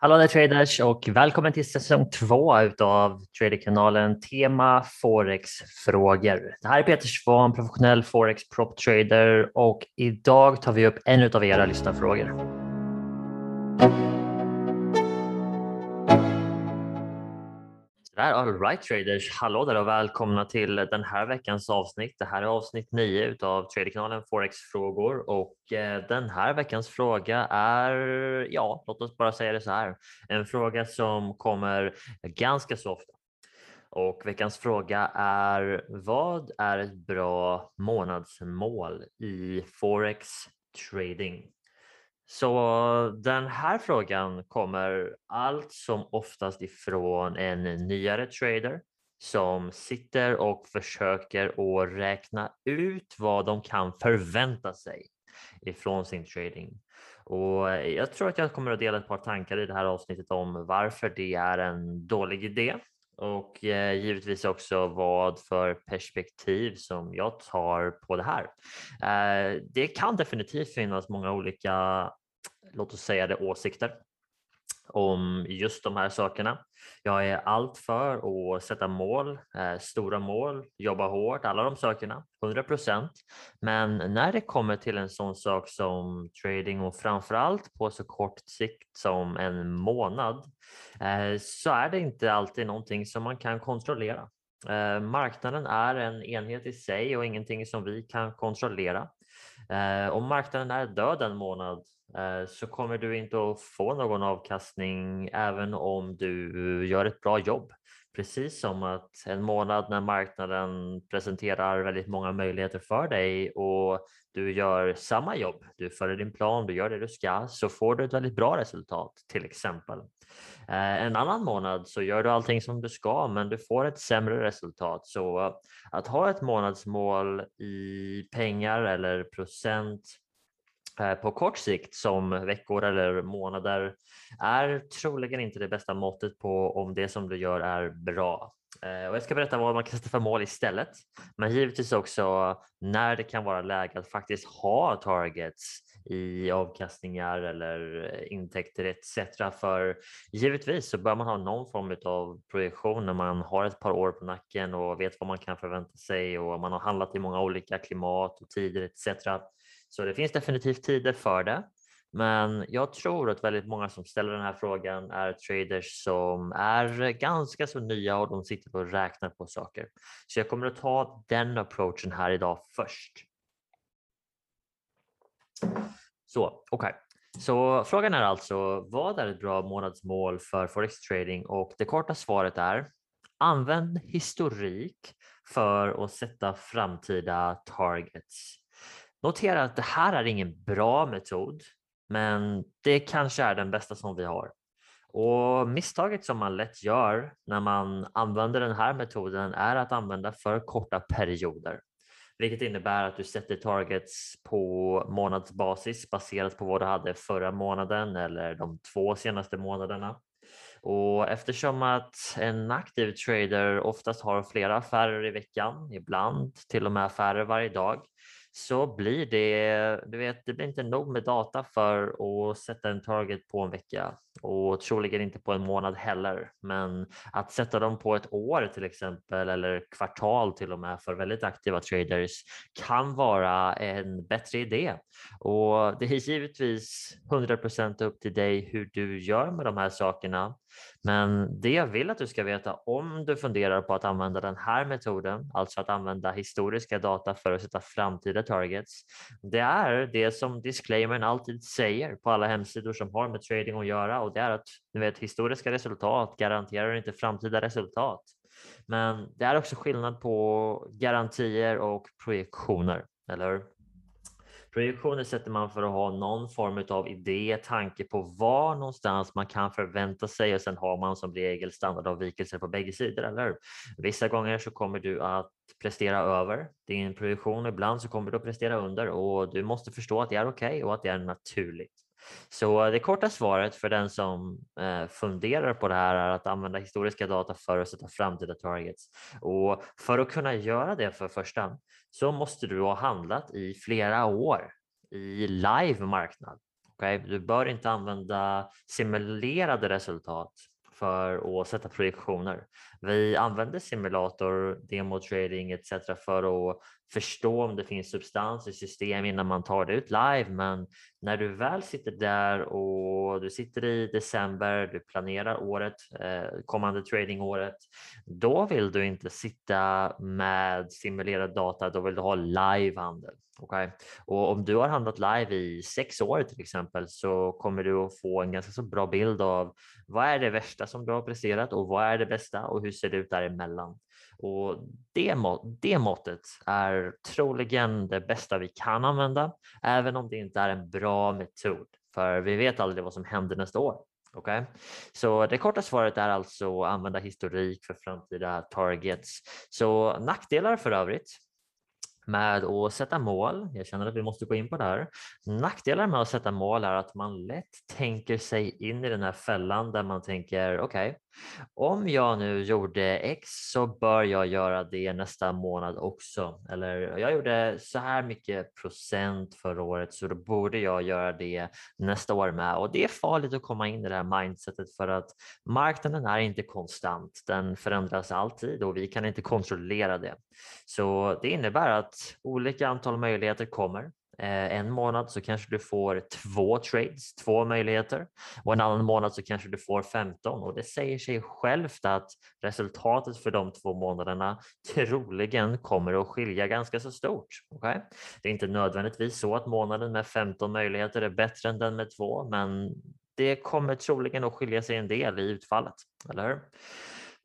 Hallå där traders och välkommen till säsong två utav Traderkanalen Tema Forex-frågor. Det här är Peter Svahn, professionell Forex prop trader och idag tar vi upp en av era lyssnarfrågor. Där, all right traders, hallå där och välkomna till den här veckans avsnitt. Det här är avsnitt 9 utav Traderkanalen Forex-frågor och eh, den här veckans fråga är, ja, låt oss bara säga det så här, en fråga som kommer ganska så ofta. Och veckans fråga är, vad är ett bra månadsmål i Forex trading? Så den här frågan kommer allt som oftast ifrån en nyare trader som sitter och försöker att räkna ut vad de kan förvänta sig ifrån sin trading. Och jag tror att jag kommer att dela ett par tankar i det här avsnittet om varför det är en dålig idé och eh, givetvis också vad för perspektiv som jag tar på det här. Eh, det kan definitivt finnas många olika, låt oss säga det, åsikter om just de här sakerna. Jag är allt för att sätta mål, eh, stora mål, jobba hårt, alla de sakerna, 100 procent. Men när det kommer till en sån sak som trading och framförallt på så kort sikt som en månad eh, så är det inte alltid någonting som man kan kontrollera. Eh, marknaden är en enhet i sig och ingenting som vi kan kontrollera. Eh, om marknaden är död en månad Eh, så kommer du inte att få någon avkastning även om du gör ett bra jobb. Precis som att en månad när marknaden presenterar väldigt många möjligheter för dig och du gör samma jobb, du följer din plan, du gör det du ska, så får du ett väldigt bra resultat till exempel. Eh, en annan månad så gör du allting som du ska, men du får ett sämre resultat. Så att ha ett månadsmål i pengar eller procent Eh, på kort sikt som veckor eller månader är troligen inte det bästa måttet på om det som du gör är bra. Eh, och jag ska berätta vad man kan sätta för mål istället, men givetvis också när det kan vara läge att faktiskt ha targets i avkastningar eller intäkter etc. För givetvis så bör man ha någon form av projektion när man har ett par år på nacken och vet vad man kan förvänta sig och man har handlat i många olika klimat och tider etc. Så det finns definitivt tider för det. Men jag tror att väldigt många som ställer den här frågan är traders som är ganska så nya och de sitter och räknar på saker. Så jag kommer att ta den approachen här idag först. Så okej, okay. så frågan är alltså vad är ett bra månadsmål för forex trading och det korta svaret är använd historik för att sätta framtida targets. Notera att det här är ingen bra metod, men det kanske är den bästa som vi har. Och misstaget som man lätt gör när man använder den här metoden är att använda för korta perioder, vilket innebär att du sätter targets på månadsbasis baserat på vad du hade förra månaden eller de två senaste månaderna. Och eftersom att en aktiv trader oftast har flera affärer i veckan, ibland till och med affärer varje dag, så blir det, du vet, det blir inte nog med data för att sätta en target på en vecka och troligen inte på en månad heller. Men att sätta dem på ett år till exempel eller kvartal till och med för väldigt aktiva traders kan vara en bättre idé. Och det är givetvis 100% upp till dig hur du gör med de här sakerna. Men det jag vill att du ska veta om du funderar på att använda den här metoden, alltså att använda historiska data för att sätta framtida targets, det är det som disclaimern alltid säger på alla hemsidor som har med trading att göra och det är att du vet, historiska resultat garanterar inte framtida resultat. Men det är också skillnad på garantier och projektioner, eller hur? Projektioner sätter man för att ha någon form av idé, tanke på var någonstans man kan förvänta sig och sen har man som regel standardavvikelser på bägge sidor, eller Vissa gånger så kommer du att prestera över din projektion, ibland så kommer du att prestera under och du måste förstå att det är okej okay och att det är naturligt. Så det korta svaret för den som eh, funderar på det här är att använda historiska data för att sätta framtida targets. Och för att kunna göra det för första så måste du ha handlat i flera år i live marknad. Okay? Du bör inte använda simulerade resultat för att sätta projektioner. Vi använder simulator, demo trading etc. för att förstå om det finns substans i system innan man tar det ut live. Men när du väl sitter där och du sitter i december, du planerar året, eh, kommande tradingåret, då vill du inte sitta med simulerad data, då vill du ha live-handel. Okay? Och om du har handlat live i sex år till exempel så kommer du att få en ganska så bra bild av vad är det värsta som du har presterat och vad är det bästa och hur ser det ut däremellan. Och det, det måttet är troligen det bästa vi kan använda, även om det inte är en bra metod, för vi vet aldrig vad som händer nästa år. Okay? Så det korta svaret är alltså att använda historik för framtida targets. Så nackdelar för övrigt med att sätta mål. Jag känner att vi måste gå in på det här. Nackdelar med att sätta mål är att man lätt tänker sig in i den här fällan där man tänker okej, okay, om jag nu gjorde X så bör jag göra det nästa månad också. Eller jag gjorde så här mycket procent förra året så då borde jag göra det nästa år med. Och det är farligt att komma in i det här mindsetet för att marknaden är inte konstant. Den förändras alltid och vi kan inte kontrollera det. Så det innebär att olika antal möjligheter kommer en månad så kanske du får två trades, två möjligheter och en annan månad så kanske du får 15 och det säger sig självt att resultatet för de två månaderna troligen kommer att skilja ganska så stort. Okay? Det är inte nödvändigtvis så att månaden med 15 möjligheter är bättre än den med två, men det kommer troligen att skilja sig en del i utfallet, eller hur?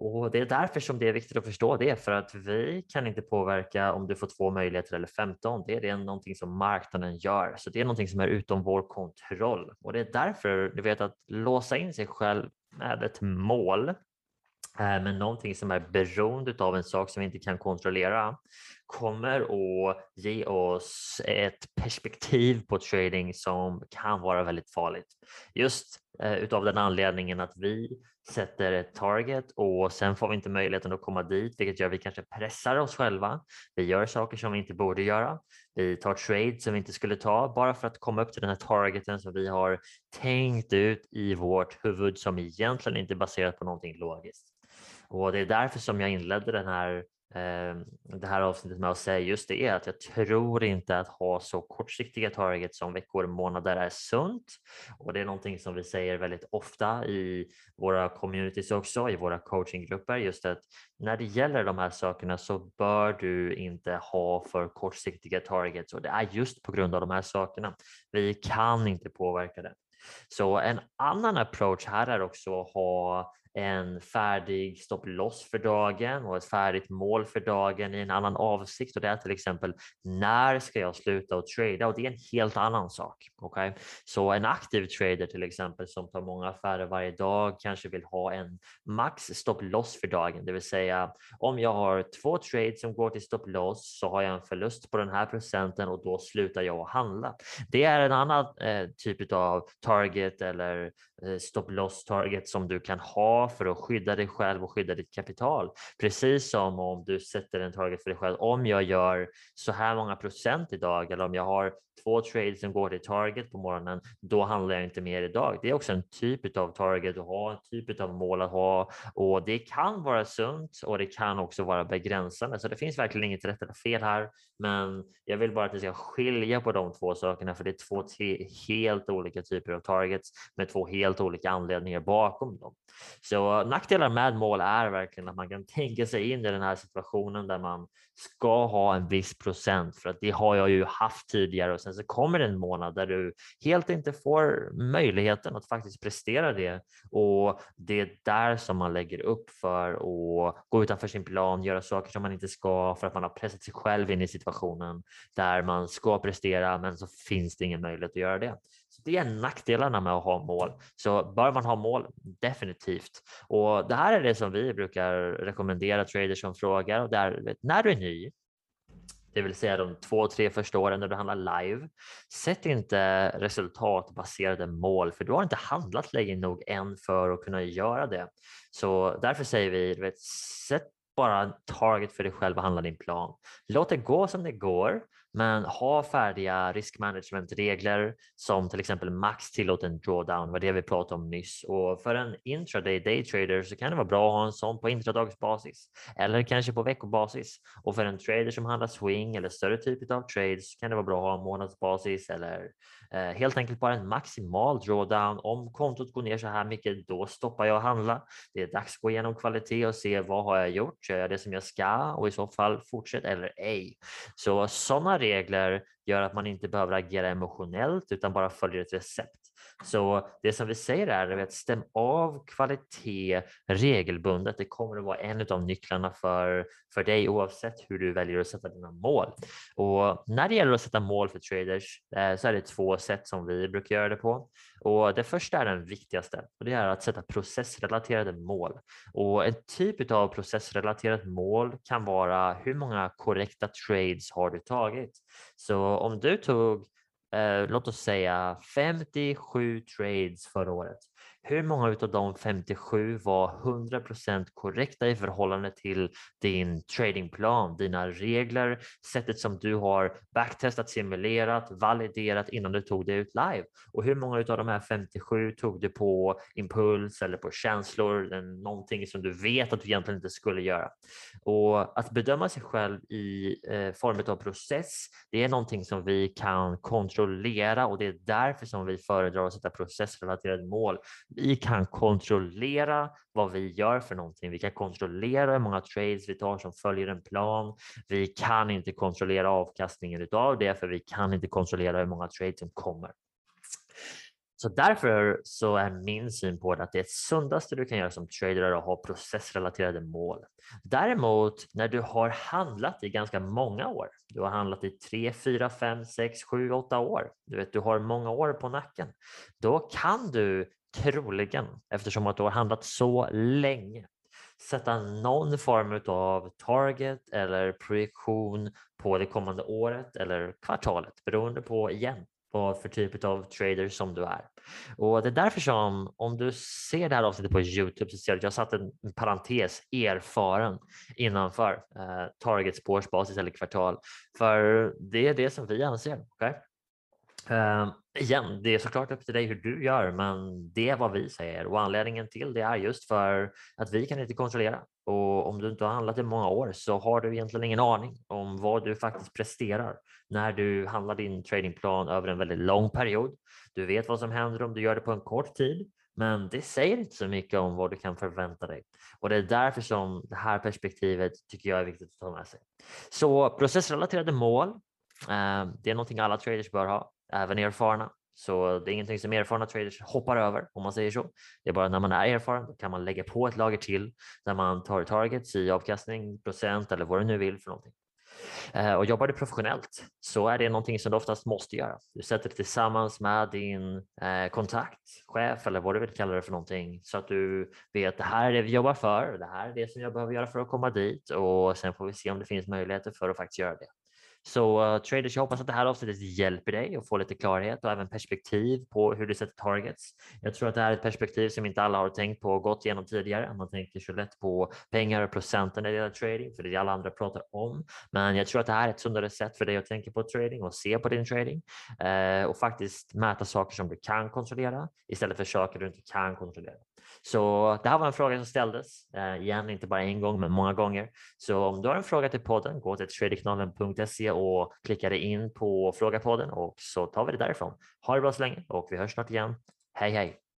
Och det är därför som det är viktigt att förstå det, för att vi kan inte påverka om du får två möjligheter eller 15. Det är det någonting som marknaden gör, så det är någonting som är utom vår kontroll. Och det är därför du vet att låsa in sig själv med ett mål eh, men någonting som är beroende av en sak som vi inte kan kontrollera kommer att ge oss ett perspektiv på trading som kan vara väldigt farligt. Just eh, utav den anledningen att vi sätter ett target och sen får vi inte möjligheten att komma dit, vilket gör att vi kanske pressar oss själva. Vi gör saker som vi inte borde göra. Vi tar trades som vi inte skulle ta bara för att komma upp till den här targeten som vi har tänkt ut i vårt huvud som egentligen inte är baserat på någonting logiskt. Och det är därför som jag inledde den här Ehm, det här avsnittet med att säga just det är att jag tror inte att ha så kortsiktiga targets som veckor och månader är sunt och det är någonting som vi säger väldigt ofta i våra communities också, i våra coachinggrupper, just att när det gäller de här sakerna så bör du inte ha för kortsiktiga targets och det är just på grund av de här sakerna. Vi kan inte påverka det. Så en annan approach här är också att ha en färdig stopp loss för dagen och ett färdigt mål för dagen i en annan avsikt och det är till exempel när ska jag sluta och trada och det är en helt annan sak. Okay? Så en aktiv trader till exempel som tar många affärer varje dag kanske vill ha en max stopp loss för dagen, det vill säga om jag har två trades som går till stopp loss så har jag en förlust på den här procenten och då slutar jag att handla. Det är en annan eh, typ av target eller Eh, stop loss target som du kan ha för att skydda dig själv och skydda ditt kapital. Precis som om du sätter en target för dig själv. Om jag gör så här många procent idag eller om jag har två trades som går till target på morgonen, då handlar jag inte mer idag. Det är också en typ av target att ha, en typ av mål att ha och det kan vara sunt och det kan också vara begränsande. Så det finns verkligen inget rätt eller fel här, men jag vill bara att vi ska skilja på de två sakerna för det är två helt olika typer av targets med två helt olika anledningar bakom dem. Så nackdelar med mål är verkligen att man kan tänka sig in i den här situationen där man ska ha en viss procent för att det har jag ju haft tidigare och sen så kommer det en månad där du helt inte får möjligheten att faktiskt prestera det och det är där som man lägger upp för att gå utanför sin plan, göra saker som man inte ska för att man har pressat sig själv in i situationen där man ska prestera men så finns det ingen möjlighet att göra det. Så Det är nackdelarna med att ha mål. Så bör man ha mål? Definitivt. Och det här är det som vi brukar rekommendera traders som frågar och där, när du är ny, det vill säga de två, tre första åren när du handlar live. Sätt inte resultatbaserade mål, för du har inte handlat länge nog än för att kunna göra det. Så därför säger vi, vet, sätt bara en target för dig själv och handla din plan. Låt det gå som det går men ha färdiga riskmanagementregler som till exempel max tillåten drawdown, vad det vi pratade om nyss. Och för en intraday daytrader så kan det vara bra att ha en sån på intradagsbasis eller kanske på veckobasis. Och för en trader som handlar swing eller större typ av trades kan det vara bra att ha månadsbasis eller eh, helt enkelt bara en maximal drawdown. Om kontot går ner så här mycket, då stoppar jag att handla. Det är dags att gå igenom kvalitet och se vad har jag gjort? Gör jag det som jag ska och i så fall fortsätt eller ej. Så sådana regler gör att man inte behöver agera emotionellt utan bara följer ett recept. Så det som vi säger är att stäm av kvalitet regelbundet. Det kommer att vara en av nycklarna för, för dig oavsett hur du väljer att sätta dina mål. Och när det gäller att sätta mål för traders eh, så är det två sätt som vi brukar göra det på. Och det första är den viktigaste och det är att sätta processrelaterade mål. Och en typ av processrelaterat mål kan vara hur många korrekta trades har du tagit? Så om du tog eh, låt oss säga 57 trades förra året hur många av de 57 var 100% korrekta i förhållande till din tradingplan, dina regler, sättet som du har backtestat, simulerat, validerat innan du tog det ut live? Och hur många av de här 57 tog du på impuls eller på känslor, någonting som du vet att du egentligen inte skulle göra? Och att bedöma sig själv i eh, form av process, det är någonting som vi kan kontrollera och det är därför som vi föredrar att sätta processrelaterade mål vi kan kontrollera vad vi gör för någonting. Vi kan kontrollera hur många trades vi tar som följer en plan. Vi kan inte kontrollera avkastningen utav det för vi kan inte kontrollera hur många trades som kommer. Så därför så är min syn på det att det sundaste du kan göra som trader är att ha processrelaterade mål. Däremot när du har handlat i ganska många år, du har handlat i 3, 4, 5, 6, 7, 8 år, du vet du har många år på nacken, då kan du troligen, eftersom att du har handlat så länge, sätta någon form av target eller projektion på det kommande året eller kvartalet beroende på igen vad för typ av trader som du är. Och det är därför som om du ser det här avsnittet på Youtube så ser du att jag satt en parentes erfaren innanför eh, targets på årsbasis eller kvartal. För det är det som vi anser. Okay? Eh, igen, det är såklart upp till dig hur du gör, men det är vad vi säger och anledningen till det är just för att vi kan inte kontrollera och om du inte har handlat i många år så har du egentligen ingen aning om vad du faktiskt presterar när du handlar din tradingplan över en väldigt lång period. Du vet vad som händer om du gör det på en kort tid, men det säger inte så mycket om vad du kan förvänta dig och det är därför som det här perspektivet tycker jag är viktigt att ta med sig. Så processrelaterade mål. Eh, det är någonting alla traders bör ha även erfarna. Så det är ingenting som erfarna traders hoppar över om man säger så. Det är bara när man är erfaren då kan man lägga på ett lager till där man tar targets i avkastning, procent eller vad du nu vill för någonting. Eh, och jobbar du professionellt så är det någonting som du oftast måste göra. Du sätter det tillsammans med din eh, kontakt, chef eller vad du vill kalla det för någonting så att du vet det här är det vi jobbar för. Det här är det som jag behöver göra för att komma dit och sen får vi se om det finns möjligheter för att faktiskt göra det. Så uh, traders, jag hoppas att det här avsnittet hjälper dig att få lite klarhet och även perspektiv på hur du sätter targets. Jag tror att det här är ett perspektiv som inte alla har tänkt på och gått igenom tidigare. Man tänker så lätt på pengar och procenten när det gäller trading, för det är det alla andra pratar om. Men jag tror att det här är ett sundare sätt för dig att tänka på trading och se på din trading uh, och faktiskt mäta saker som du kan kontrollera istället för saker du inte kan kontrollera. Så det här var en fråga som ställdes, eh, igen inte bara en gång men många gånger. Så om du har en fråga till podden, gå till traderkanalen.se och klicka dig in på fråga podden och så tar vi det därifrån. Ha det bra så länge och vi hörs snart igen. Hej hej!